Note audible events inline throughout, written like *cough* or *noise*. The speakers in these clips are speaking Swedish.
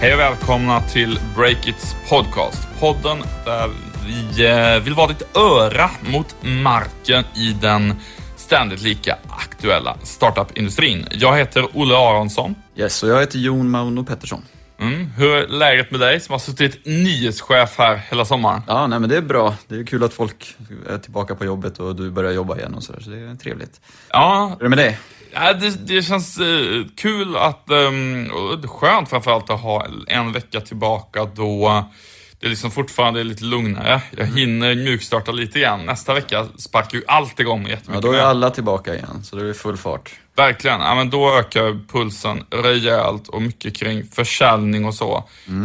Hej och välkomna till Breakits podcast. Podden där vi eh, vill vara ditt öra mot marken i den ständigt lika aktuella startup-industrin. Jag heter Olle Aronsson. Yes, och jag heter Jon Mauno Pettersson. Mm. Hur är läget med dig som har suttit nyhetschef här hela sommaren? Ja, nej men det är bra. Det är kul att folk är tillbaka på jobbet och du börjar jobba igen och sådär, så det är trevligt. Ja, Hur är det med dig? Ja, det, det känns eh, kul att, um, och skönt framförallt att ha en vecka tillbaka då det liksom fortfarande är lite lugnare. Jag hinner mjukstarta lite grann. Nästa vecka sparkar ju allt igång Ja, jättemycket. då är alla tillbaka igen, så är det full fart. Verkligen. Ja, men då ökar pulsen rejält och mycket kring försäljning och så.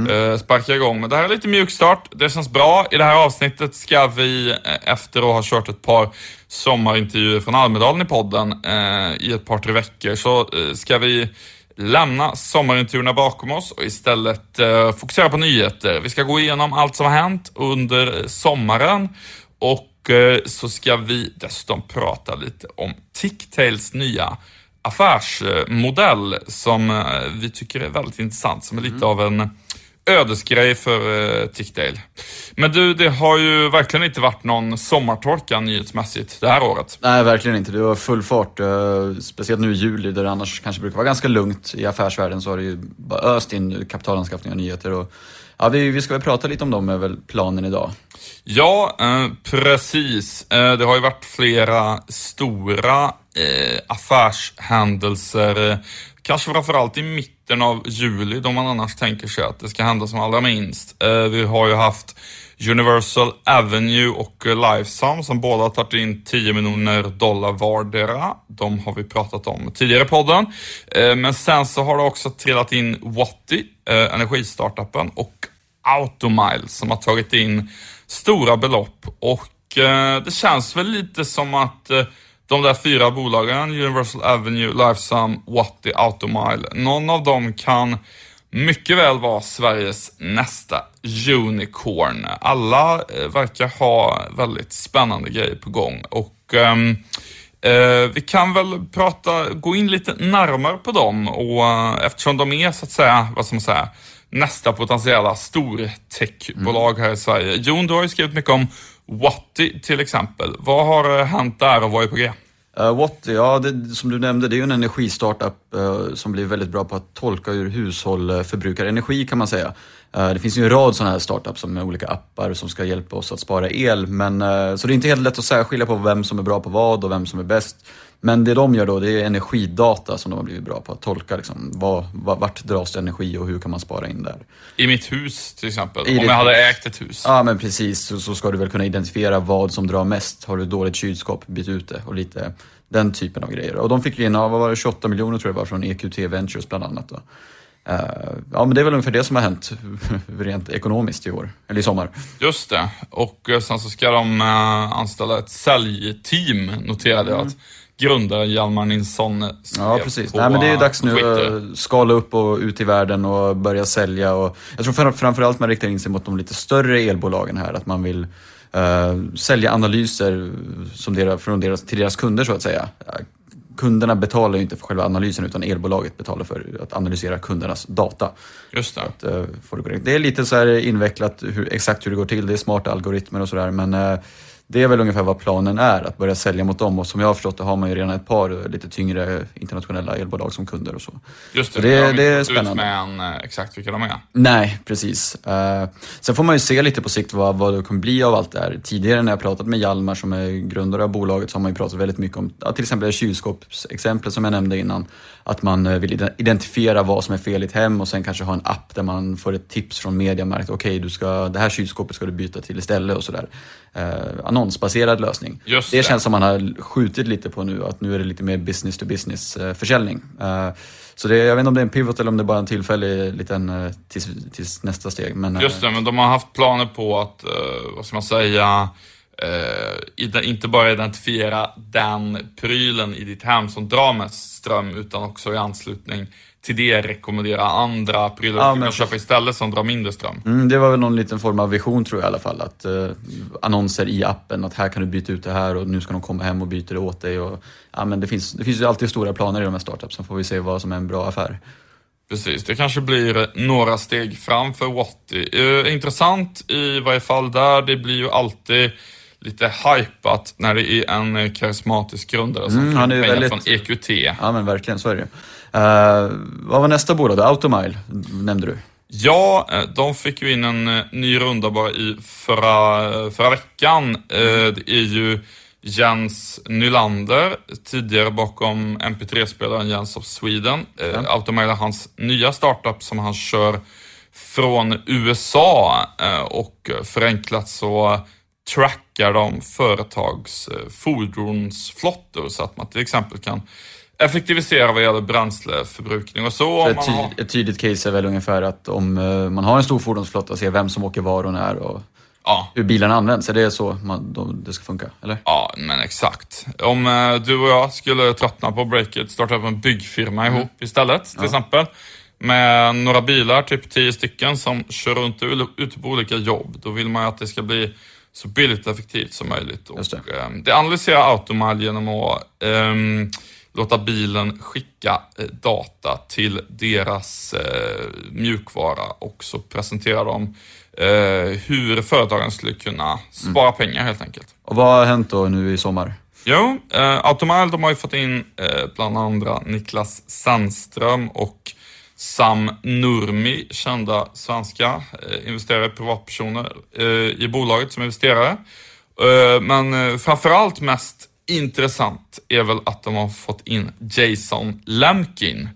Eh, sparkar igång. Men det här är lite mjukstart. Det känns bra. I det här avsnittet ska vi, eh, efter att ha kört ett par sommarintervjuer från Almedalen i podden eh, i ett par, tre veckor, så eh, ska vi lämna sommarintervjuerna bakom oss och istället eh, fokusera på nyheter. Vi ska gå igenom allt som har hänt under sommaren och eh, så ska vi dessutom prata lite om Ticktails nya affärsmodell som eh, vi tycker är väldigt intressant, som är lite av en ödesgrej för eh, Ticktail. Men du, det har ju verkligen inte varit någon sommartorka nyhetsmässigt det här året. Nej, verkligen inte. Det var full fart. eh, Speciellt nu i juli, där det annars kanske brukar vara ganska lugnt i affärsvärlden, så har det ju bara öst in kapitalanskaffning och nyheter. Och, ja, vi, vi ska väl prata lite om dem, är väl planen idag. Ja, eh, precis. Eh, det har ju varit flera stora eh, affärshändelser, kanske framförallt i mitten av juli, då man annars tänker sig att det ska hända som allra minst. Eh, vi har ju haft Universal Avenue och eh, Lifesum som båda har tagit in 10 miljoner dollar vardera. De har vi pratat om tidigare i podden. Eh, men sen så har det också trillat in Watti, energistartupen, och Automile som har tagit in stora belopp och det känns väl lite som att de där fyra bolagen, Universal Avenue, Lifesum, Watty, Automile, någon av dem kan mycket väl vara Sveriges nästa unicorn. Alla eh, verkar ha väldigt spännande grejer på gång och ehm, Eh, vi kan väl prata, gå in lite närmare på dem och eh, eftersom de är så att säga, vad man säga, nästa potentiella stortechbolag här i Sverige. Jon, du har ju skrivit mycket om Watty till exempel. Vad har eh, hänt där och vad är på G? Eh, uh, Watty, ja det, som du nämnde, det är ju en energistartup uh, som blir väldigt bra på att tolka hur hushåll uh, förbrukar energi kan man säga. Uh, det finns ju en rad sådana här startups som med olika appar som ska hjälpa oss att spara el. Men, uh, så det är inte helt lätt att särskilja på vem som är bra på vad och vem som är bäst. Men det de gör då, det är energidata som de har blivit bra på att tolka. Liksom, vad, vad, vart dras det energi och hur kan man spara in där? I mitt hus till exempel, I om jag hade hus. ägt ett hus. Ja men precis, så, så ska du väl kunna identifiera vad som drar mest. Har du dåligt kylskåp, byt ut det och lite den typen av grejer. Och de fick ju in, vad var det, 28 miljoner tror jag var från EQT Ventures bland annat. Då. Eh, ja men det är väl ungefär det som har hänt *laughs* rent ekonomiskt i år, eller i sommar. Just det. Och eh, sen så ska de eh, anställa ett säljteam, noterade jag att grundaren Hjalmar Nilsson Ja precis, på, Nej, men det är ju dags nu att skala upp och ut i världen och börja sälja. Och jag tror fram- framförallt man riktar in sig mot de lite större elbolagen här, att man vill eh, sälja analyser som deras, från deras, till deras kunder så att säga. Kunderna betalar ju inte för själva analysen utan elbolaget betalar för att analysera kundernas data. Just det. Att, få det, det är lite så här invecklat hur, exakt hur det går till, det är smarta algoritmer och sådär men eh, det är väl ungefär vad planen är, att börja sälja mot dem och som jag har förstått det har man ju redan ett par eh, lite tyngre internationella elbolag som kunder och så. Just det, Så det- inte det är gått ut spännande. med en, eh, exakt vilka de är. Nej, precis. Eh, sen får man ju se lite på sikt vad, vad det kommer bli av allt det här. Tidigare när jag pratat med Hjalmar som är grundare av bolaget så har man ju pratat väldigt mycket om ja, till exempel kylskåpsexemplet som jag nämnde innan. Att man vill ide- identifiera vad som är fel i ett hem och sen kanske ha en app där man får ett tips från Mediamarkt. Okej, du ska det här kylskåpet ska du byta till istället och sådär. Eh, annonsbaserad lösning. Just det det. känns som man har skjutit lite på nu, att nu är det lite mer business to business eh, försäljning. Eh, så det, jag vet inte om det är en pivot eller om det är bara en tillfällig liten eh, tills, tills nästa steg. Men, eh, Just det, men de har haft planer på att, eh, vad ska man säga, inte bara identifiera den prylen i ditt hem som drar mest ström, utan också i anslutning till det rekommendera andra prylar Ja, kan köpa istället som drar mindre ström. Mm, det var väl någon liten form av vision tror jag i alla fall. Att eh, annonser i appen, att här kan du byta ut det här och nu ska de komma hem och byta det åt dig. Och, ja, men det, finns, det finns ju alltid stora planer i de här startups, så får vi se vad som är en bra affär. Precis, det kanske blir några steg fram för Watty. Eh, intressant i varje fall där. Det blir ju alltid lite hypat när det är en karismatisk grundare som Mm, får pengar väldigt- från EQT. Ja men verkligen, så är det ju. Eh, vad var nästa bolag då? Automile nämnde du. Ja, eh, de fick ju in en eh, ny runda bara i förra, förra veckan. Eh, Det är ju Jens Nylander, tidigare bakom MP3-spelaren Jens of Sweden. Ja. Automile är hans nya startup som han kör från USA eh, och förenklat så trackar de företags eh, fordonsflottor så att man till exempel kan effektivisera vad gäller bränsleförbrukning och så. Så ett, ty- har- ett tydligt case är väl ungefär att om eh, man har en stor fordonsflotta, se vem som åker var och när och Ja, hur bilarna används. Är det så man, då, det ska funka? Eller? Ja, men exakt. Om eh, du och jag skulle tröttna på breaket, starta upp en byggfirma ihop istället, till exempel. Med några bilar, typ tio stycken, som kör runt ute på olika jobb. Då vill man ju att det ska bli så billigt och effektivt som möjligt. Just det. Och, eh, det analyserar Automile genom att ehm, låta bilen skicka eh, data till deras eh, mjukvara och så presenterar de eh, hur företagen skulle kunna spara pengar helt enkelt. Och vad har hänt då nu i sommar? Jo, eh, Automile de har ju fått in eh, bland andra Niklas Sandström och Sam Nurmi, kända svenska eh, investerare, privatpersoner eh, i bolaget som investerare. Eh, men framförallt mest intressant är väl att de har fått in Jason Lemkin.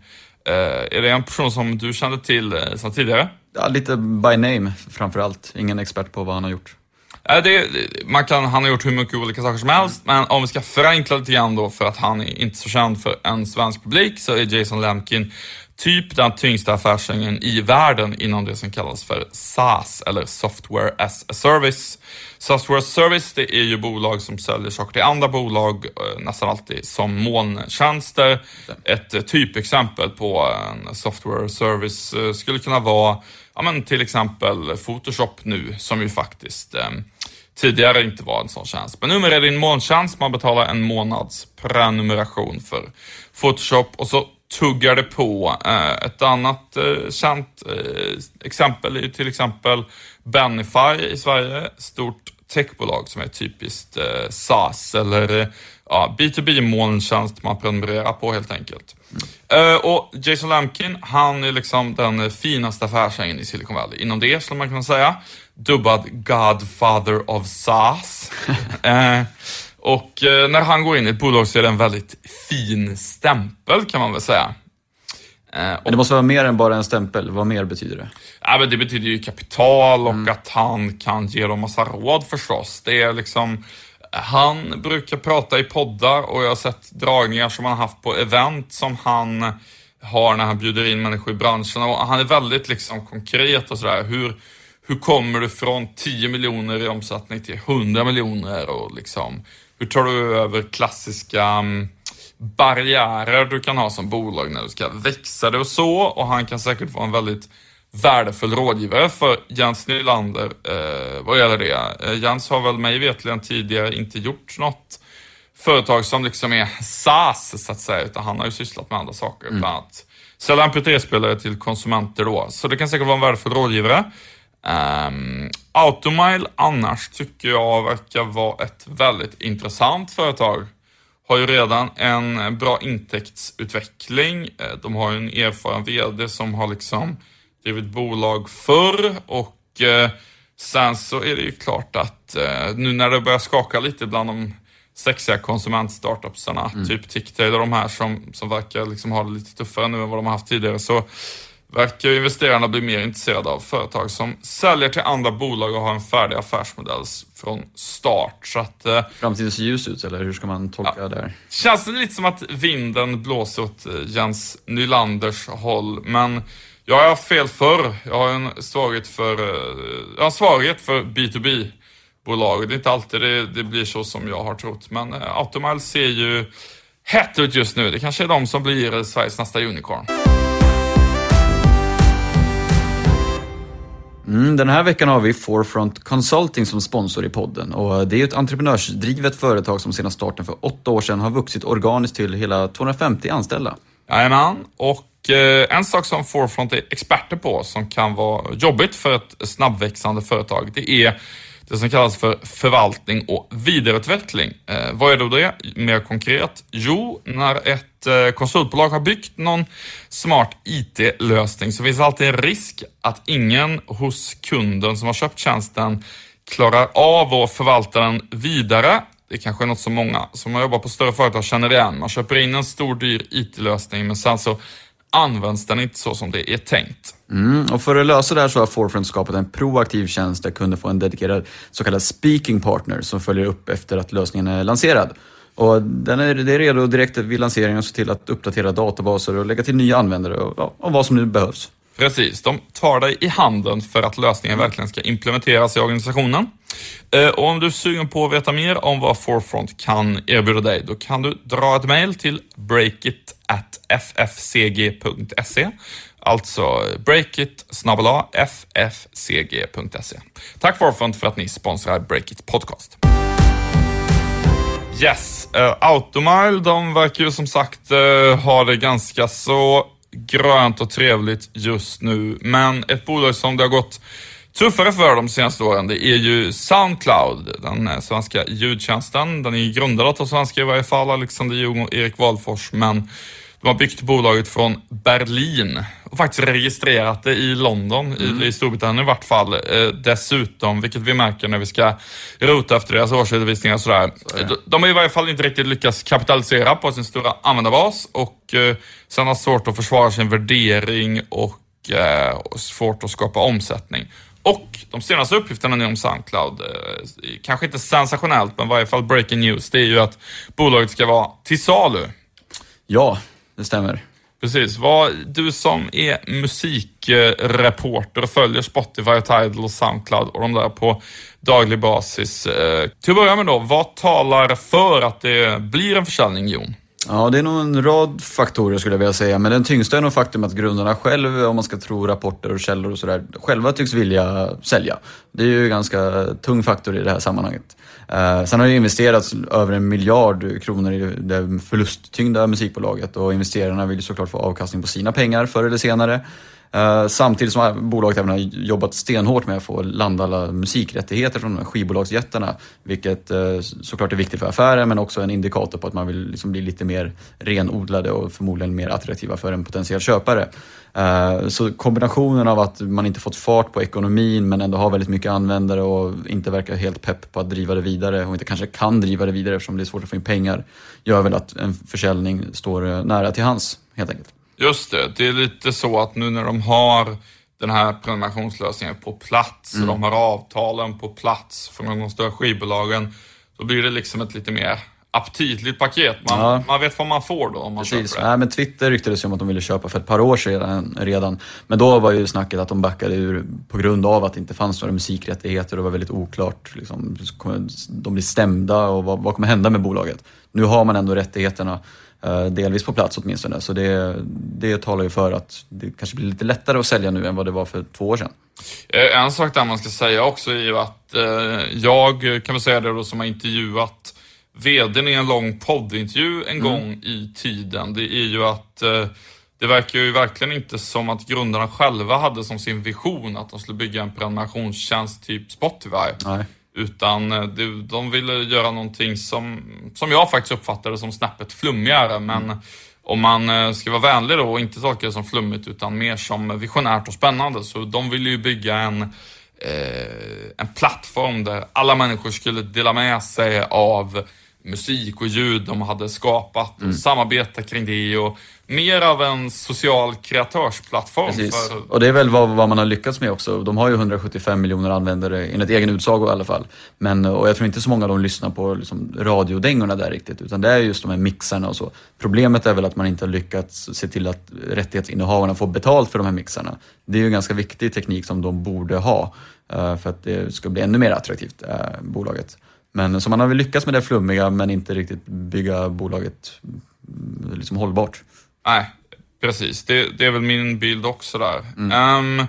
Är det en person som du kände till sedan tidigare? Ja, lite by name framför allt. Ingen expert på vad han har gjort. Det, man kan, han har gjort hur mycket olika saker som helst, men om vi ska förenkla lite grann då för att han är inte så känd för en svensk publik så är Jason Lemkin typ den tyngsta affärsängen i världen inom det som kallas för SaaS eller Software as a Service. Software as a Service det är ju bolag som säljer saker till andra bolag eh, nästan alltid som molntjänster. Ett eh, typexempel på en software as a service eh, skulle kunna vara ja, men till exempel Photoshop nu som ju faktiskt eh, tidigare inte var en sån tjänst. Men numera är det en molntjänst, man betalar en månads prenumeration för Photoshop och så tuggar det på. Eh, ett annat eh, känt eh, exempel är ju till exempel Benify i Sverige, stort techbolag som är typiskt SaaS eller ja, B2B-molntjänst man prenumererar på helt enkelt. Mm. och Jason Lamkin, han är liksom den finaste affärsängen i Silicon Valley. Inom det skulle man kunna säga. Dubbad Godfather of SaaS. *laughs* och eh, när han går in i ett bolag så är det en väldigt fin stämpel kan man väl säga. Eh, och Men det måste vara mer än bara en stämpel. Vad mer betyder det? Ja, men det betyder ju kapital och att han kan ge dem massa råd förstås. Det är liksom, han brukar prata i poddar och jag har sett dragningar som han har haft på event som han har när han bjuder in människor i branschen. Och han är väldigt liksom konkret och sådär. Hur, hur kommer du från 10 miljoner i omsättning till 100 miljoner och liksom, hur tar du över klassiska mm, barriärer du kan ha som bolag när du ska växa det och så. Och han kan säkert vara en väldigt värdefull rådgivare för Jens Nylander eh, vad gäller det. Eh, Jens har väl mig vetligen tidigare inte gjort något företag som liksom är SaaS så att säga, utan han har ju sysslat med andra saker. Bland annat sälja MP3-spelare till konsumenter då. Så det kan säkert vara en värdefull rådgivare. Um, Automile annars tycker jag verkar vara ett väldigt intressant företag. Har ju redan en bra intäktsutveckling. Eh, De har en erfaren VD som har liksom drivit bolag förr och eh, sen så är det ju klart att eh, nu när det börjar skaka lite bland de sexiga konsumentstartupsarna, typ Ticktail och de här som, som verkar liksom ha det lite tuffare nu än vad de har haft tidigare, så verkar investerarna bli mer intresserade av företag som säljer till andra bolag och har en färdig affärsmodell från start. Så att eh, Framtiden ser ljus ut, eller hur ska man tolka det här? känns det lite som att vinden blåser åt eh, Jens Nylanders håll, men jag har haft fel förr. Jag har en svaghet för, eh, jag har svaghet för B2B-bolag. Det är inte alltid det, det blir så som jag har trott, men Automile ser ju hett ut just nu. Det kanske är de som blir Sveriges nästa unicorn. Mm, den här veckan har vi Forefront Consulting som sponsor i podden. Och det är ett entreprenörsdrivet företag som sedan starten för åtta år sedan har vuxit organiskt till hela 250 anställda. Jajamän, och eh, en sak som Forefront är experter på som kan vara jobbigt för ett snabbväxande företag, det är det som kallas för förvaltning och vidareutveckling. Eh, vad är då det mer konkret? Jo, när ett eh, konsultbolag har byggt någon smart IT-lösning så finns det alltid en risk att ingen hos kunden som har köpt tjänsten klarar av att förvalta den vidare. Det kanske är något som många som har jobbat på större företag känner igen. Man köper in en stor dyr IT-lösning men sen så används den inte så som det är tänkt. Mm, och för att lösa det här så har Forefront skapat en proaktiv tjänst där kunder får en dedikerad så kallad speaking partner som följer upp efter att lösningen är lanserad. Och den är, det är redo direkt vid lanseringen att se till att uppdatera databaser och lägga till nya användare och, och vad som nu behövs. Precis, de tar dig i handen för att lösningen verkligen ska implementeras i organisationen. Eh, och om du är sugen på att veta mer om vad Forefront kan erbjuda dig, då kan du dra ett mail till breakit.ffcg.se. Alltså breakit ffcg.se. Tack Forefront för att ni sponsrar Breakit Podcast. Yes, uh, Automile, de verkar ju som sagt uh, ha det ganska så grönt och trevligt just nu. Men ett bolag som det har gått tuffare för de senaste åren, det är ju Soundcloud, den eh, svenska ljudtjänsten. Den är grundad av svenskar i varje fall, Alexander Ljung och Erik Wahlfors, men de har byggt bolaget från Berlin och faktiskt registrerat det i London, mm. i, i Storbritannien i vart fall. Eh, dessutom, vilket vi märker när vi ska rota efter deras årsredovisningar och sådär. Så de, de har i varje fall inte riktigt lyckats kapitalisera på sin stora användarbas och eh, sen har svårt att försvara sin värdering och eh, svårt att skapa omsättning. Och de senaste uppgifterna nu om Soundcloud, eh, kanske inte sensationellt, men i varje fall breaking news, det är ju att bolaget ska vara till salu. Ja, det stämmer. Precis. Vad, du som är musikreporter och följer Spotify, Tidal och Soundcloud och de där på daglig basis. Eh, till att börja med då, vad talar för att det blir en försäljning, Jon? Ja, det är nog en rad faktorer skulle jag vilja säga, men den tyngsta är nog faktum att grundarna själv, om man ska tro rapporter och källor och sådär, själva tycks vilja sälja. Det är ju en ganska tung faktor i det här sammanhanget. Eh, sen har det investerats över en miljard kronor i det förlusttyngda musikbolaget och investerarna vill såklart få avkastning på sina pengar förr eller senare. Eh, samtidigt som bolaget även har jobbat stenhårt med att få landa alla musikrättigheter från skivbolagsjättarna. Vilket eh, såklart är viktigt för affären men också en indikator på att man vill liksom bli lite mer renodlade och förmodligen mer attraktiva för en potentiell köpare. Eh, så kombinationen av att man inte fått fart på ekonomin men ändå har väldigt mycket användare och inte verkar helt pepp på att driva det vidare och inte kanske kan driva det vidare eftersom det är svårt att få in pengar gör väl att en försäljning står nära till hands helt enkelt. Just det, det är lite så att nu när de har den här prenumerationslösningen på plats mm. och de har avtalen på plats från de större skivbolagen, då blir det liksom ett lite mer aptitligt paket. Man, ja. man vet vad man får då om man Precis. köper det. Nej, men Twitter ryktades ju om att de ville köpa för ett par år sedan redan. Men då var ju snacket att de backade ur på grund av att det inte fanns några musikrättigheter och det var väldigt oklart. Liksom, de blir stämda och vad, vad kommer hända med bolaget? Nu har man ändå rättigheterna delvis på plats åtminstone. Så det, det talar ju för att det kanske blir lite lättare att sälja nu än vad det var för två år sedan. Eh, en sak där man ska säga också är ju att eh, jag kan väl säga det då som har intervjuat vdn i en lång poddintervju en mm. gång i tiden. Det är ju att det verkar ju verkligen inte som att grundarna själva hade som sin vision att de skulle bygga en prenumerationstjänst typ Spotify. Nej. Utan eh, de ville göra någonting som, som jag faktiskt uppfattade som snäppet flummigare. Men mm. om man eh, ska vara vänlig då och inte tolka det som flummigt utan mer som visionärt och spännande. Så de ville ju bygga en, eh, en plattform där alla människor skulle dela med sig av musik och ljud de hade skapat och mm. samarbeta kring det och mer av en social kreatörsplattform. Precis. För... Och det är väl vad, vad, man har lyckats med också. De har ju 175 miljoner användare enligt egen utsago i alla fall. Men, och jag tror inte så många av dem lyssnar på liksom, radiodängorna där riktigt utan det är just de här mixarna och så. Problemet är väl att man inte har lyckats se till att rättighetsinnehavarna får betalt för de här mixarna. Det är ju en ganska viktig teknik som de borde ha uh, för att det ska bli ännu mer attraktivt, uh, bolaget. Men så man har väl lyckats med det flummiga men inte riktigt bygga bolaget mm, liksom hållbart. Nej, precis. Det, det är väl min bild också där. Mm. Um,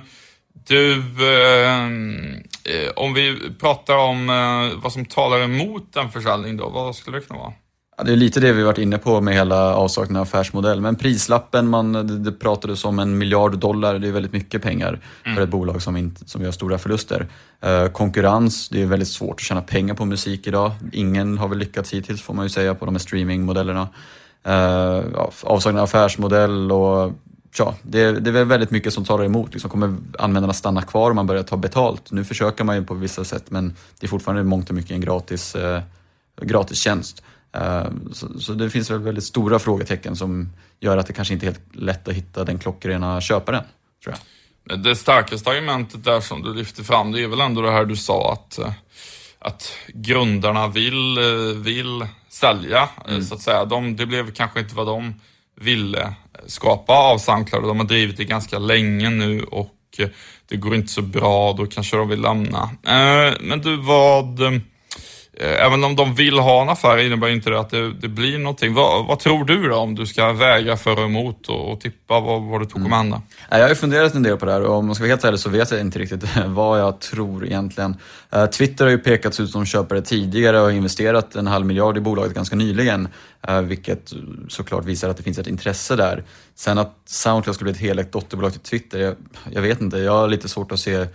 du, uh, om vi pratar om uh, vad som talar emot en försäljning då, vad skulle det kunna vara? Ja, det är lite det vi varit inne på med hela avsaknaden av affärsmodell. Men prislappen, man, det, pratades om en miljard dollar, det är väldigt mycket pengar mm. för ett bolag som, inte, som gör stora förluster. Eh, konkurrens, det är väldigt svårt att tjäna pengar på musik idag. Ingen har väl lyckats hittills får man ju säga på de här streamingmodellerna. Eh, avsaknad av affärsmodell och ja, det, det är väl väldigt mycket som talar emot. Liksom kommer användarna stanna kvar om man börjar ta betalt? Nu försöker man ju på vissa sätt men det är fortfarande mångt och mycket en gratis, eh, gratis tjänst. Eh, så, så, det finns väl väldigt stora frågetecken som gör att det kanske inte är helt lätt att hitta den klockrena köparen, tror jag. Det starkaste argumentet där som du lyfter fram, det är väl ändå det här du sa att, eh, att grundarna vill, eh, vill sälja, mm. så att säga. De, det blev kanske inte vad de ville skapa av Soundcloud. De har drivit det ganska länge nu och det går inte så bra, då kanske de vill lämna. Men du, vad Eh, även om de vill ha en affär innebär inte det att det, det blir någonting. Vad, vad, tror du då om du ska väga för och emot och, och tippa vad, vad du tror kommer hända? Jag har ju funderat en del på det här och om man ska vara helt ärlig så vet jag inte riktigt *laughs* vad jag tror egentligen. Eh, Twitter har ju pekats ut som köpare tidigare och har investerat en halv miljard i bolaget ganska nyligen. Eh, vilket såklart visar att det finns ett intresse där. Sen att Soundcloud skulle bli ett helägt dotterbolag till Twitter, jag, jag vet inte. Jag har lite svårt att se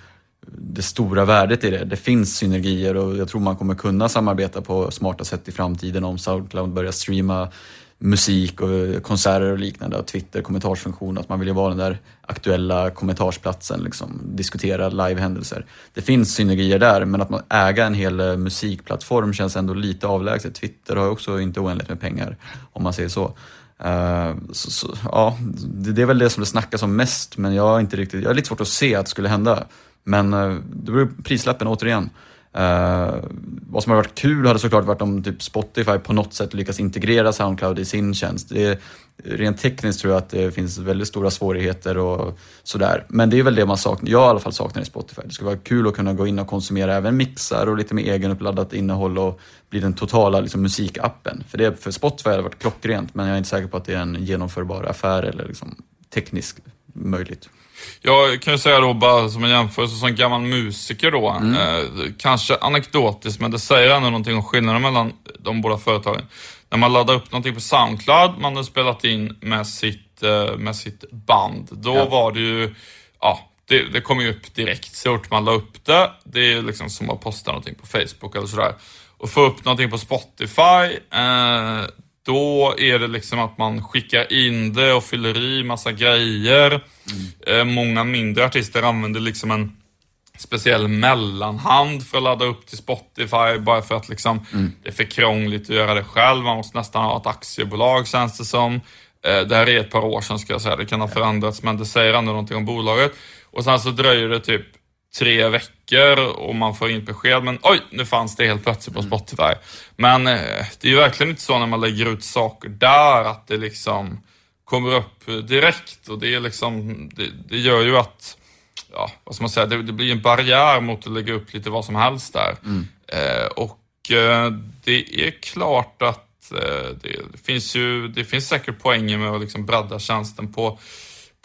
det stora värdet i det. Det finns synergier och jag tror man kommer kunna samarbeta på smarta sätt i framtiden om Soundcloud börjar streama musik och konserter och liknande och Twitter kommentarsfunktion, att man vill ju vara den där aktuella kommentarsplatsen, liksom, diskutera livehändelser. Det finns synergier där, men att man äga en hel eh, musikplattform känns ändå lite avlägset. Twitter har också inte oändligt med pengar, om man säger så. Uh, så, så, ja, det, det, är väl det som det snackas om mest, men jag inte riktigt, jag har lite svårt att se att det skulle hända. Men eh, det beror på prislappen återigen. Uh, vad som hade varit kul hade såklart varit om typ Spotify på något sätt lyckas integrera Soundcloud i sin tjänst. Det är, rent tekniskt tror jag att det finns väldigt stora svårigheter och sådär. Men det är väl det man saknar, jag i alla fall saknar i Spotify. Det skulle vara kul att kunna gå in och konsumera även mixar och lite mer egenupladdat innehåll och bli den totala liksom, musikappen. För, det, för Spotify hade varit klockrent, men jag är inte säker på att det är en genomförbar affär eller liksom, tekniskt möjligt. Jag kan ju säga då bara som en jämförelse som gammal musiker då, mm. eh, kanske anekdotiskt men det säger ändå någonting om skillnaden mellan de båda företagen. När man laddar upp någonting på Soundcloud, man har spelat in med sitt, eh, med sitt band, då ja. var det ju, ja, det, det kom ju upp direkt så fort man la upp det. Det är liksom som att posta någonting på Facebook eller sådär. Och få upp någonting på Spotify, eh, då är det liksom att man skickar in det och fyller i massa grejer. Mm. många mindre artister använder liksom en speciell mellanhand för att ladda upp till Spotify bara för att liksom mm. det är för krångligt att göra det själv. Man måste nästan ha ett aktiebolag känns det som. Eh, det här är ett par år sedan ska jag säga, det kan ha förändrats men det säger ändå någonting om bolaget. Och sen så dröjer det typ tre veckor och man får in besked. Men oj, nu fanns det helt plötsligt på mm. Spotify. Men eh, det är ju verkligen inte så när man lägger ut saker där att det liksom kommer upp direkt och det är liksom, det, det gör ju att, ja, vad ska man säga, det, det, blir en barriär mot att lägga upp lite vad som helst där. Mm. Eh, och eh, det är klart att eh, det, det, finns ju, det finns säkert poänger med att liksom bredda tjänsten på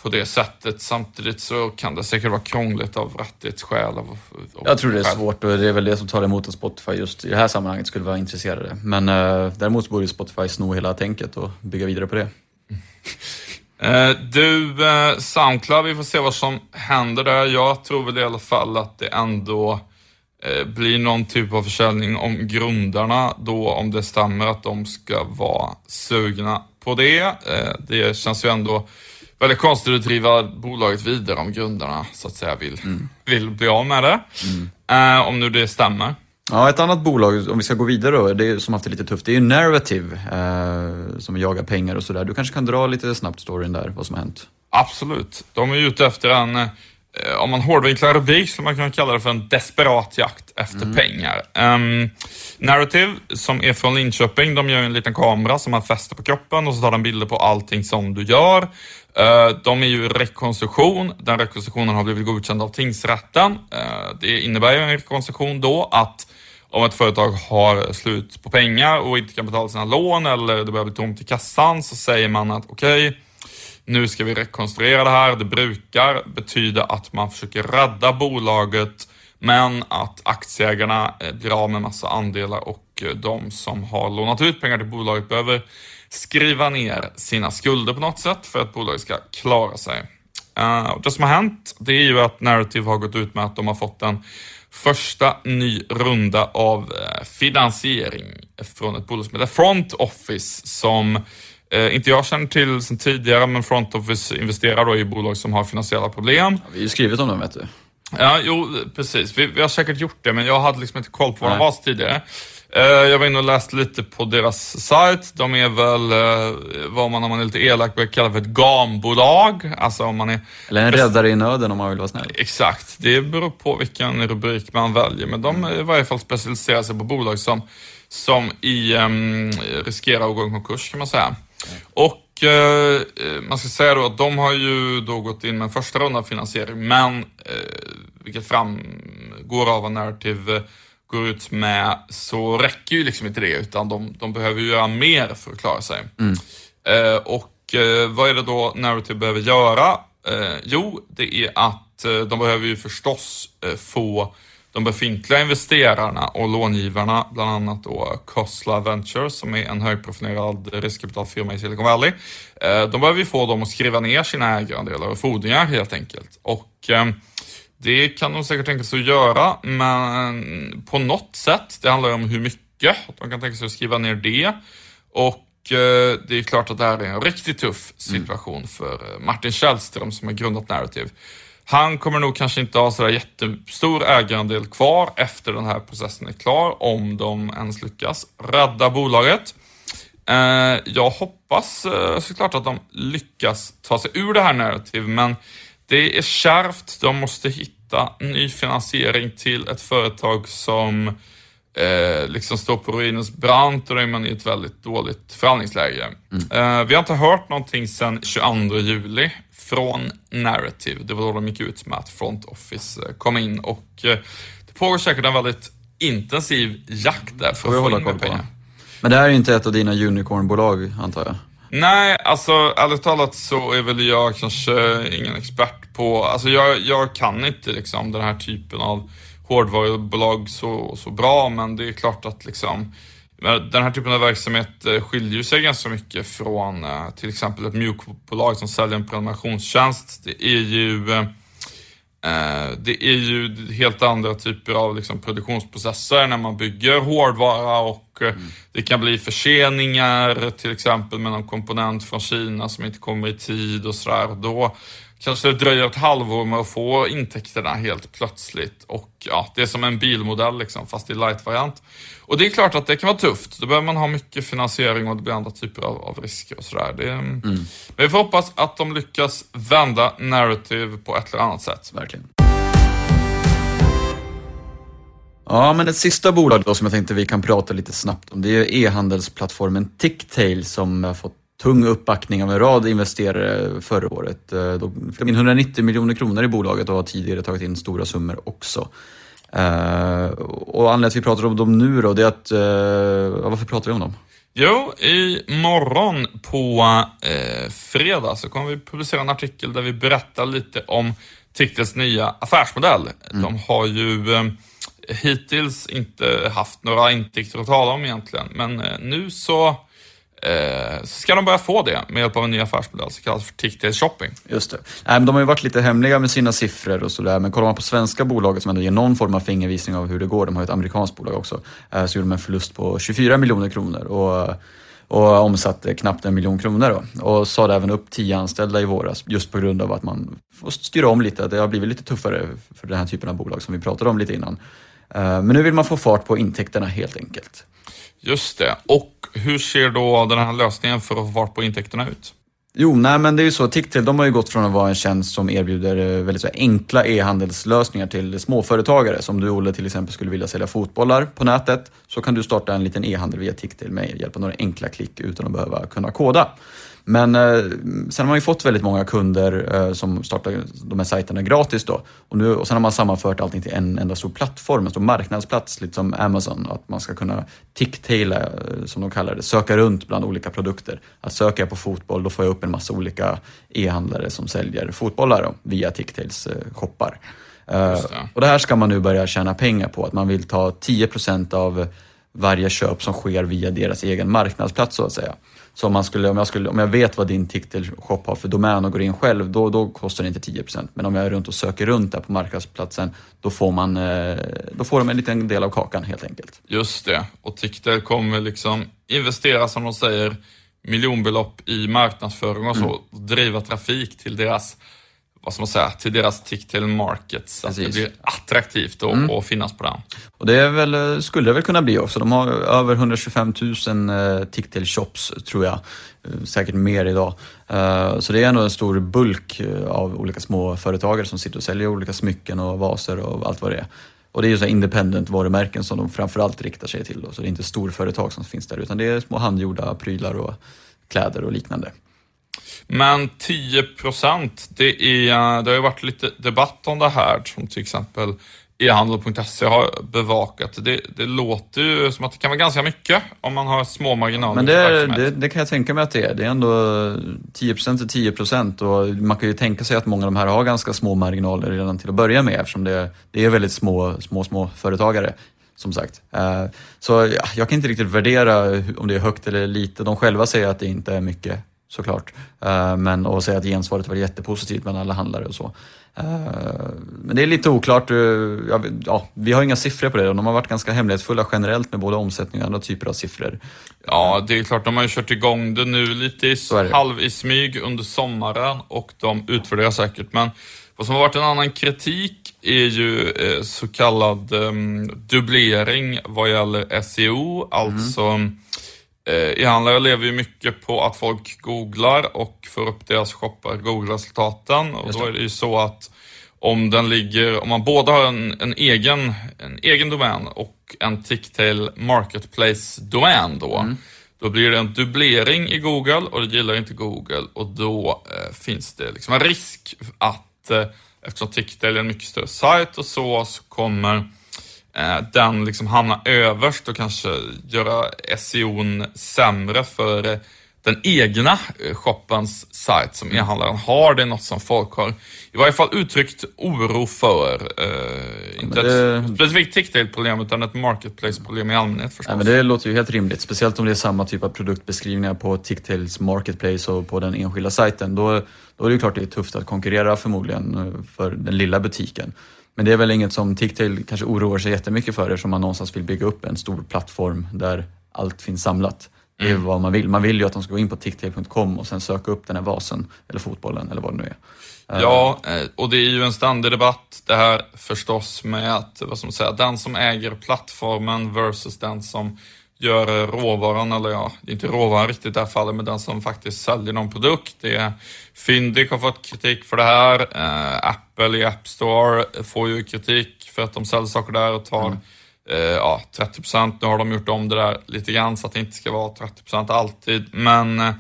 på det sättet. Samtidigt så kan det säkert vara krångligt av rättighetsskäl. Av, av jag tror det är svårt och det är väl det som tar emot att Spotify just i det här sammanhanget skulle vara intresserade. Men eh, däremot borde Spotify sno hela tänket och bygga vidare på det. Eh, du, eh, Soundcloud, vi får se vad som händer där. Jag tror väl i alla fall att det ändå eh, blir någon typ av försäljning om grundarna då, om det stämmer att de ska vara sugna på det. Det känns ju ändå väldigt konstigt att driva bolaget vidare om grundarna så att säga vill, mm. vill bli av med det. Mm. Om nu det stämmer. Ja, ett annat bolag, om vi ska gå vidare då, det som haft det lite tufft, det är ju Narrative eh, som jagar pengar och sådär. Du kanske kan dra lite snabbt storyn där, vad som har hänt? Absolut. De är ute efter en, eh, om man hårdvinklar rubrik, skulle man kunna kalla det för en desperat jakt efter mm. pengar. Um, Narrative, som är från Linköping, de gör en liten kamera som man fäster på kroppen och så tar den bilder på allting som du gör. Eh, de är ju rekonstruktion. Den rekonstruktionen har blivit godkänd av tingsrätten. Eh, det innebär ju en rekonstruktion då att om ett företag har slut på pengar och inte kan betala sina lån eller det börjar bli tomt i kassan så säger man att okej, okay, nu ska vi rekonstruera det här. Det brukar betyda att man försöker rädda bolaget men att aktieägarna eh, blir av med massa andelar och eh, de som har lånat ut pengar till bolaget behöver skriva ner sina skulder på något sätt för att bolaget ska klara sig. Eh, det som har hänt, det är ju att Narrative har gått ut med att de har fått en första ny runda av eh, finansiering från ett bolag som heter Front Office som Eh, inte jag känner till sedan tidigare, men Front Office investerar då i bolag som har finansiella problem. Ja, vi har ju skrivit om dem vet du. Ja, jo, precis. Vi, vi har säkert gjort det, men jag hade liksom inte koll på vad de var tidigare. Eh, jag var inne och läste lite på deras sajt. De är väl eh, vad man, om man är lite elak, brukar kalla för ett gambolag. Alltså om man är... Eller en räddare i nöden om man vill vara snäll. Exakt, det beror på vilken rubrik man väljer. Men de är i varje fall specialiserar sig på bolag som, som i, um, riskerar att gå i konkurs kan man säga. Mm. Och eh, man ska säga då att de har ju då gått in med en första runda finansiering, men eh, vilket framgår av vad Narrative går ut med så räcker ju liksom inte det utan de, de behöver ju göra mer för att klara sig. Mm. Eh, och eh, vad är det då Narrative behöver göra? Eh, jo, det är att eh, de behöver ju förstås eh, få de befintliga investerarna och långivarna, bland annat då Kosla Ventures som är en högprofilerad riskkapitalfirma i Silicon Valley. Eh, de behöver ju få dem att skriva ner sina ägarandelar och fordringar helt enkelt. Och det kan de säkert tänka sig att göra, men på något sätt. Det handlar om hur mycket. De kan tänka sig att skriva ner det. Och eh, det är klart att det här är en riktigt tuff situation mm. för eh, Martin Källström som har grundat Narrative. Han kommer nog kanske inte ha sådär jättestor ägarandel kvar efter den här processen är klar, om de ens lyckas rädda bolaget. Eh, jag hoppas såklart att de lyckas ta sig ur det här Narrative, men det är kärvt. De måste hitta ny finansiering till ett företag som eh, liksom står på ruinens brant och då är man i ett väldigt dåligt förhandlingsläge. Mm. Eh, vi har inte hört någonting sedan 22 juli från Narrative. Det var då de gick ut med att Front Office eh, kom in och eh, det pågår säkert en väldigt intensiv jakt där för att få in pengar. Men det här är inte ett av dina unicornbolag antar jag? Nej, alltså ärligt talat så är väl jag kanske ingen expert på, alltså jag, jag kan inte liksom den här typen av hårdvarubolag så, så bra, men det är klart att liksom den här typen av verksamhet eh, skiljer sig ganska mycket från eh, till exempel ett mjukbolag som säljer en prenumerationstjänst. Det är ju eh, det är ju helt andra typer av liksom produktionsprocesser när man bygger hårdvara och mm. det kan bli förseningar till exempel med någon komponent från Kina som inte kommer i tid och sådär. Då kanske det dröjer ett halvår med att få intäkterna helt plötsligt och ja, det är som en bilmodell liksom fast i light-variant. Och det är klart att det kan vara tufft. Då behöver man ha mycket finansiering och det blir andra typer av, av risker och sådär. Det, mm. Men vi får hoppas att de lyckas vända narrative på ett eller annat sätt. Verkligen. Ja, men ett sista bolag då som jag tänkte vi kan prata lite snabbt om, det är e-handelsplattformen Ticktail som har fått tung uppbackning av en rad investerare förra året. Eh, de fick in 190 miljoner kronor i bolaget och har tidigare tagit in stora summor också. Uh, och anledningen till att vi pratar om dem nu då, det är att, uh, varför pratar vi om dem? Jo, imorgon på eh, fredag så kommer vi publicera en artikel där vi berättar lite om Tiktels nya affärsmodell. Mm. De har ju eh, hittills inte haft några intäkter att tala om egentligen, men eh, nu så Eh, Eh, så ska de börja få det med hjälp av en ny affärsmodell som kallas för TikTok Shopping. Just det. Äh, men de har ju varit lite hemliga med sina siffror och sådär, men kollar man på svenska bolaget som ändå ger någon form av fingervisning av hur det går, de har ju ett amerikanskt bolag också, eh, så gjorde de en förlust på 24 miljoner kronor och, och omsatte knappt en miljon kronor. Då. Och sade även upp tio anställda i våras, just på grund av att man får styra om lite. Det har blivit lite tuffare för den här typen av bolag som vi pratade om lite innan. Eh, men nu vill man få fart på intäkterna helt enkelt. Just det. Och hur ser då den här lösningen för att få fart på intäkterna ut? Jo, nej men det är ju så. Ticktail de har ju gått från att vara en tjänst som erbjuder eh, väldigt så enkla e-handelslösningar till småföretagare. Som du Olle till exempel skulle vilja sälja fotbollar på nätet så kan du starta en liten e-handel via Ticktail med hjälp av några enkla klick utan att behöva kunna koda. Men eh, sen har man ju fått väldigt många kunder eh, som startar de här sajterna gratis då. Och, nu, och sen har man sammanfört allting till en enda stor plattform, en stor marknadsplats, lite som Amazon. Att man ska kunna ticktaila, eh, som de kallar det, söka runt bland olika produkter. Att söka på fotboll, då får jag upp en massa olika e-handlare som säljer fotbollar då, via Ticktails eh, shoppar. Uh, och det här ska man nu börja tjäna pengar på, att man vill ta 10% av varje köp som sker via deras egen marknadsplats så att säga. Så om, man skulle, om, jag skulle, om jag vet vad din TikTok-shop har för domän och går in själv, då, då kostar det inte 10%. Men om jag är runt och söker runt där på marknadsplatsen, då får, man, eh, då får de en liten del av kakan helt enkelt. Just det, och TikTok kommer liksom investera, som de säger, miljonbelopp i marknadsföring och så, mm. och driva trafik till deras vad ska man säga, till deras TikTok markets. Så att det blir attraktivt att, mm. finnas på den. Och det väl, skulle det väl kunna bli också. De har över 125 000 eh, TikTok shops tror jag. Eh, säkert mer idag. Eh, så det är ändå en stor bulk av olika små företagare som sitter och säljer olika smycken och vaser och allt vad det är. Och det är ju så independent varumärken som de framförallt riktar sig till. Då. Så det är inte storföretag som finns där utan det är små handgjorda prylar och kläder och liknande. Men 10 procent, det, det har ju varit lite debatt om det här, som till exempel e-handel.se har bevakat. Det, det låter ju som att det kan vara ganska mycket om man har små marginaler. Men det, det, det, kan jag tänka mig att det är. Det är ändå 10% till 10% och man kan ju tänka sig att många av de här har ganska små marginaler redan till att börja med eftersom det, det är väldigt små, små, små företagare. Som sagt. Eh, så ja, jag kan inte riktigt värdera om det är högt eller lite. De själva säger att det inte är mycket såklart. Eh, men att säga att gensvaret var jättepositivt bland alla handlare och så. Eh, men det är lite oklart. Eh, ja, vi har inga siffror på det. De har varit ganska hemlighetsfulla generellt med både omsättning och andra typer av siffror. Ja, det är klart. De har ju kört igång det nu lite i, halv i smyg under sommaren och de utvärderar säkert. Men vad som har varit en annan kritik är ju så kallad um, dubblering vad gäller SEO, alltså mm E-handlare lever ju mycket på att folk googlar och får upp deras shoppar, Google-resultaten. Och då är det ju så att om den ligger, om man både har en, en egen, en egen domän och en Ticktail Marketplace-domän då, mm. då blir det en dubblering i Google och det gillar inte Google och då eh, finns det liksom en risk att eh, eftersom Ticktail är en mycket större sajt och så, så kommer Eh, den liksom hamnar överst och kanske göra SEOn sämre för den egna eh, shoppens sajt som e-handlaren har. Det är något som folk har i varje fall uttryckt oro för. Eh, inte det... ett specifikt TikTok-problem utan ett marketplace-problem i allmänhet förstås. Ja, men det låter ju helt rimligt, speciellt om det är samma typ av produktbeskrivningar på TikToks marketplace och på den enskilda sajten. Då, då är det ju klart det är tufft att konkurrera förmodligen eh, för den lilla butiken. Men det är väl inget som TikTail kanske oroar sig jättemycket för eftersom man någonstans vill bygga upp en stor plattform där allt finns samlat. Det är mm. vad man vill. Man vill ju att de ska gå in på ticktail.com och sen söka upp den här vasen eller fotbollen eller vad det nu är. Ja, eh, och det är ju en ständig debatt det här förstås med att, vad som säger, den som äger plattformen versus den som gör råvaran, eller ja, inte råvaran riktigt i det här fallet, men den som faktiskt säljer någon produkt. Det är Fyndik har fått kritik för det här. Eh, Apple i App Store får ju kritik för att de säljer saker där och tar mm. eh, ja, 30% Nu har de gjort om det där lite grann så att det inte ska vara 30% alltid, men eh,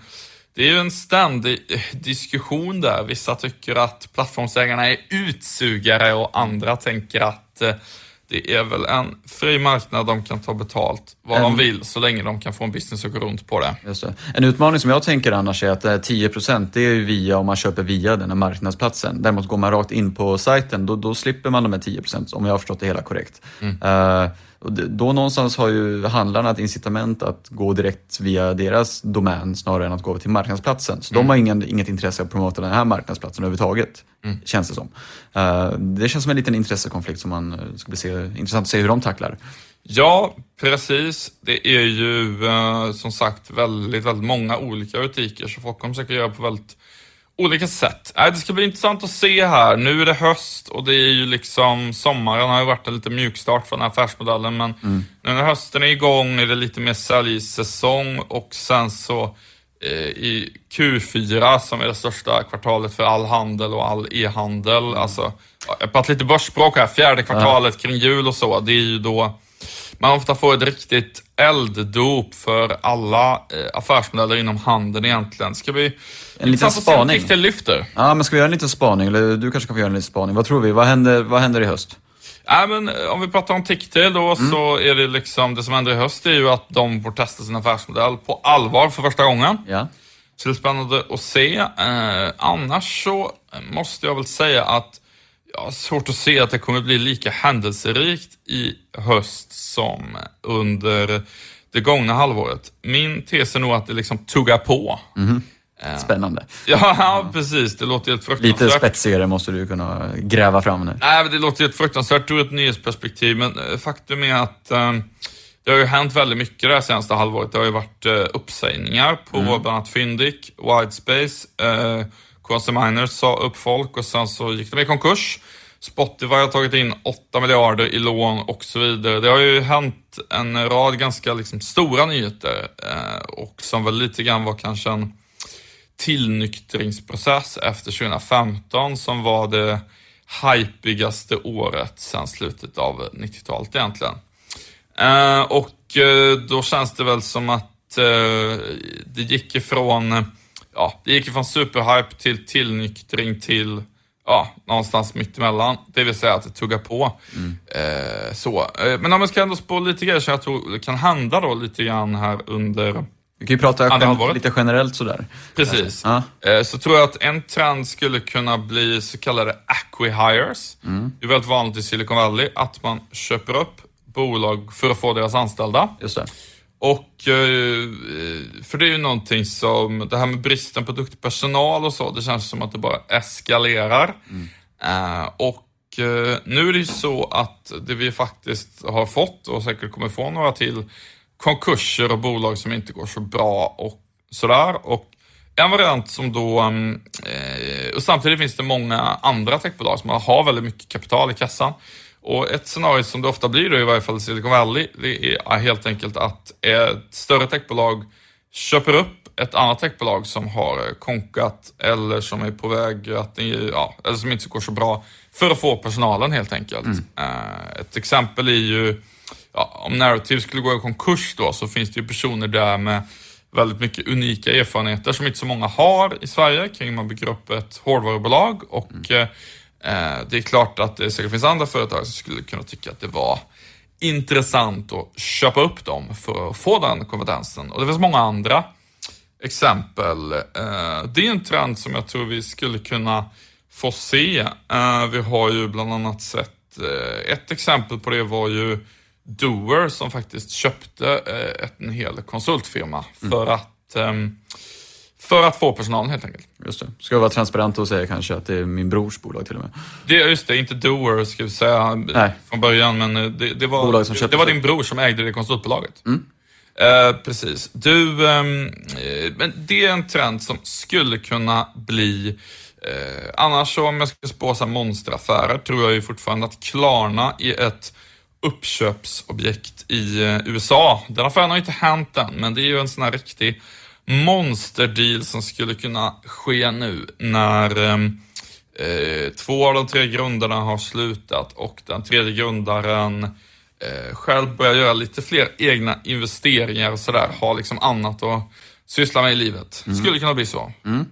det är ju en ständig eh, diskussion där. Vissa tycker att plattformsägarna är utsugare och andra tänker att eh, det är väl en fri marknad, de kan ta betalt vad en, de vill så länge de kan få en business att gå runt på det. det. En utmaning som jag tänker annars är att 10% det är ju via om man köper via den här marknadsplatsen. Däremot går man rakt in på sajten, då, då slipper man de här 10% om jag har förstått det hela korrekt. Mm. Uh, då någonstans har ju handlarna ett incitament att gå direkt via deras domän snarare än att gå till marknadsplatsen. Så mm. de har ingen, inget intresse av att promota den här marknadsplatsen överhuvudtaget, mm. känns det som. Uh, det känns som en liten intressekonflikt som man uh, ska bli se, intressant att se hur de tacklar. Ja, precis. Det är ju uh, som sagt väldigt, väldigt många olika butiker så folk kommer säkert göra på väldigt olika sätt. Äh, det ska bli intressant att se här. Nu är det höst och det är ju liksom, sommaren har ju varit en lite mjukstart för den här affärsmodellen, men mm. nu när hösten är igång är det lite mer säljsäsong och sen så eh, i Q4 som är det största kvartalet för all handel och all e-handel, mm. alltså, jag pratar lite börsspråk här, fjärde kvartalet kring jul och så, det är ju då man ofta får ett riktigt elddop för alla eh, affärsmodeller inom handeln egentligen. Ska vi... En liten spaning. Till lyfter. Ja, men ska vi göra en liten spaning? Eller du kanske kan få göra en liten spaning. Vad tror vi? Vad händer, vad händer i höst? Ja, men eh, om vi pratar om TikTok då mm. så är det liksom, det som händer i höst är ju att de får testa sin affärsmodell på allvar för första gången. Ja. Så det är spännande att se. Eh, annars så måste jag väl säga att jag har svårt att se att det kommer bli lika händelserikt i höst som under det gångna halvåret. Min tes är nog att det liksom tuggar på. Mm. Spännande. *laughs* Ja, precis. Det låter helt fruktansvärt. Lite spetsigare måste du kunna gräva fram nu. Nej, men det låter helt fruktansvärt ur ett nyhetsperspektiv, men eh, faktum är att eh, det har ju hänt väldigt mycket det här senaste halvåret. Det har ju varit eh, uppsägningar på mm. bland annat Fyndik, Widespace, eh, KC Miners sa upp folk och sen så gick de i konkurs. Spotify har tagit in 8 miljarder i lån och så vidare. Det har ju hänt en rad ganska liksom, stora nyheter eh, och som väl lite grann var kanske en tillnyktringsprocess efter 2015 som var det hypigaste året sedan slutet av 90-talet egentligen. Eh, och eh, då känns det väl som att eh, det gick ifrån ja, det gick ifrån superhype till tillnyktring till ja, någonstans mittemellan. Det vill säga att det tuggar på. Mm. Eh, så. Eh, men om jag ska ändå spå lite grejer som jag tror kan hända då lite grann här under vi kan ju prata lite generellt sådär. Precis. Ja. Eh, så tror jag att en trend skulle kunna bli så kallade acquihires. Mm. Det är väldigt vanligt i Silicon Valley att man köper upp bolag för att få deras anställda. Just det. Och, eh, för det är ju någonting som, det här med bristen på duktig personal och så, det känns som att det bara eskalerar. Mm. Uh, och nu är det ju så att det vi faktiskt har fått och säkert kommer få några till konkurser och bolag som inte går så bra och sådär. Och en variant som då, um, och samtidigt finns det många andra techbolag som har väldigt mycket kapital i kassan. Och ett scenario som det ofta blir då, i varje fall i Silicon Valley, det är helt enkelt att ett större techbolag köper upp ett annat techbolag som har konkat eller som är på väg att, ja, eller som inte går så bra för att få personalen helt enkelt. Mm. Uh, ett exempel är ju, ja, om Narrative skulle gå i konkurs då så finns det ju personer där med väldigt mycket unika erfarenheter som inte så många har i Sverige kring man bygger upp ett hårdvarubolag och mm. Eh, det är klart att det säkert finns andra företag som skulle kunna tycka att det var intressant att köpa upp dem för att få den kompetensen. Och det finns många andra exempel. Eh, det är en trend som jag tror vi skulle kunna få se. Eh, vi har ju bland annat sett, ett exempel på det var ju Doer som faktiskt köpte en hel konsultfirma för mm. att ehm, för att få personalen helt enkelt. Just det. Ska jag vara transparent och säga kanske att det är min brors bolag till och med? Det, just det, inte Doer ska vi säga Nej. från början, men eh, det, det var, som det var din bror som ägde det konsultbolaget. Mm. Eh, precis. Du, ehm, eh, men det är en trend som skulle kunna bli eh, annars så om jag ska spå så monsteraffärer tror jag ju fortfarande att Klarna är ett uppköpsobjekt i eh, USA. Den affären har inte hänt än, men det är ju en sån här riktig monsterdeal som skulle kunna ske nu när ehm, eh, två av de tre grundarna har slutat och den tredje grundaren eh, själv börjar göra lite fler egna investeringar och sådär, har liksom annat att syssla med i livet. Mm. Skulle kunna bli så. Mm.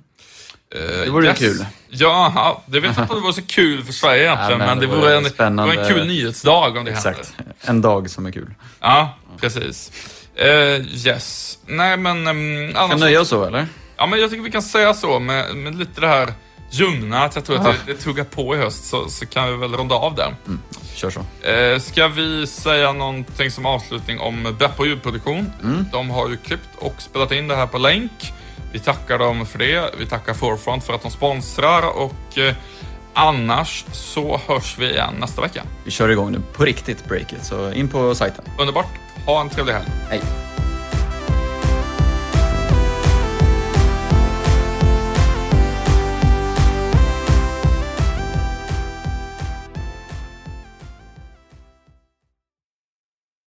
Eh, det vore yes. kul. Ja, det vet jag inte om det vore så kul för Sverige egentligen, ja, men, men, det, vore en, det en kul nyhetsdag om det Exakt. händer. En dag som är kul. Ja, precis. Uh, yes. Nej men... Um, annars... Kan nöja oss så eller? Ja men jag tycker vi kan säga så med, med lite det här ljumna, att jag tror Aha. att det, det tuggar på i höst så, så kan vi väl runda av där. Mm. Kör så. Uh, ska vi säga någonting som avslutning om Beppo ljudproduktion? Mm. De har ju klippt och spelat in det här på länk. Vi tackar dem för det. Vi tackar Forefront för att de sponsrar och uh, annars så hörs vi igen nästa vecka. Vi kör igång nu på riktigt, breaket, så in på sajten. Underbart. Ha en trevlig helg. Hej.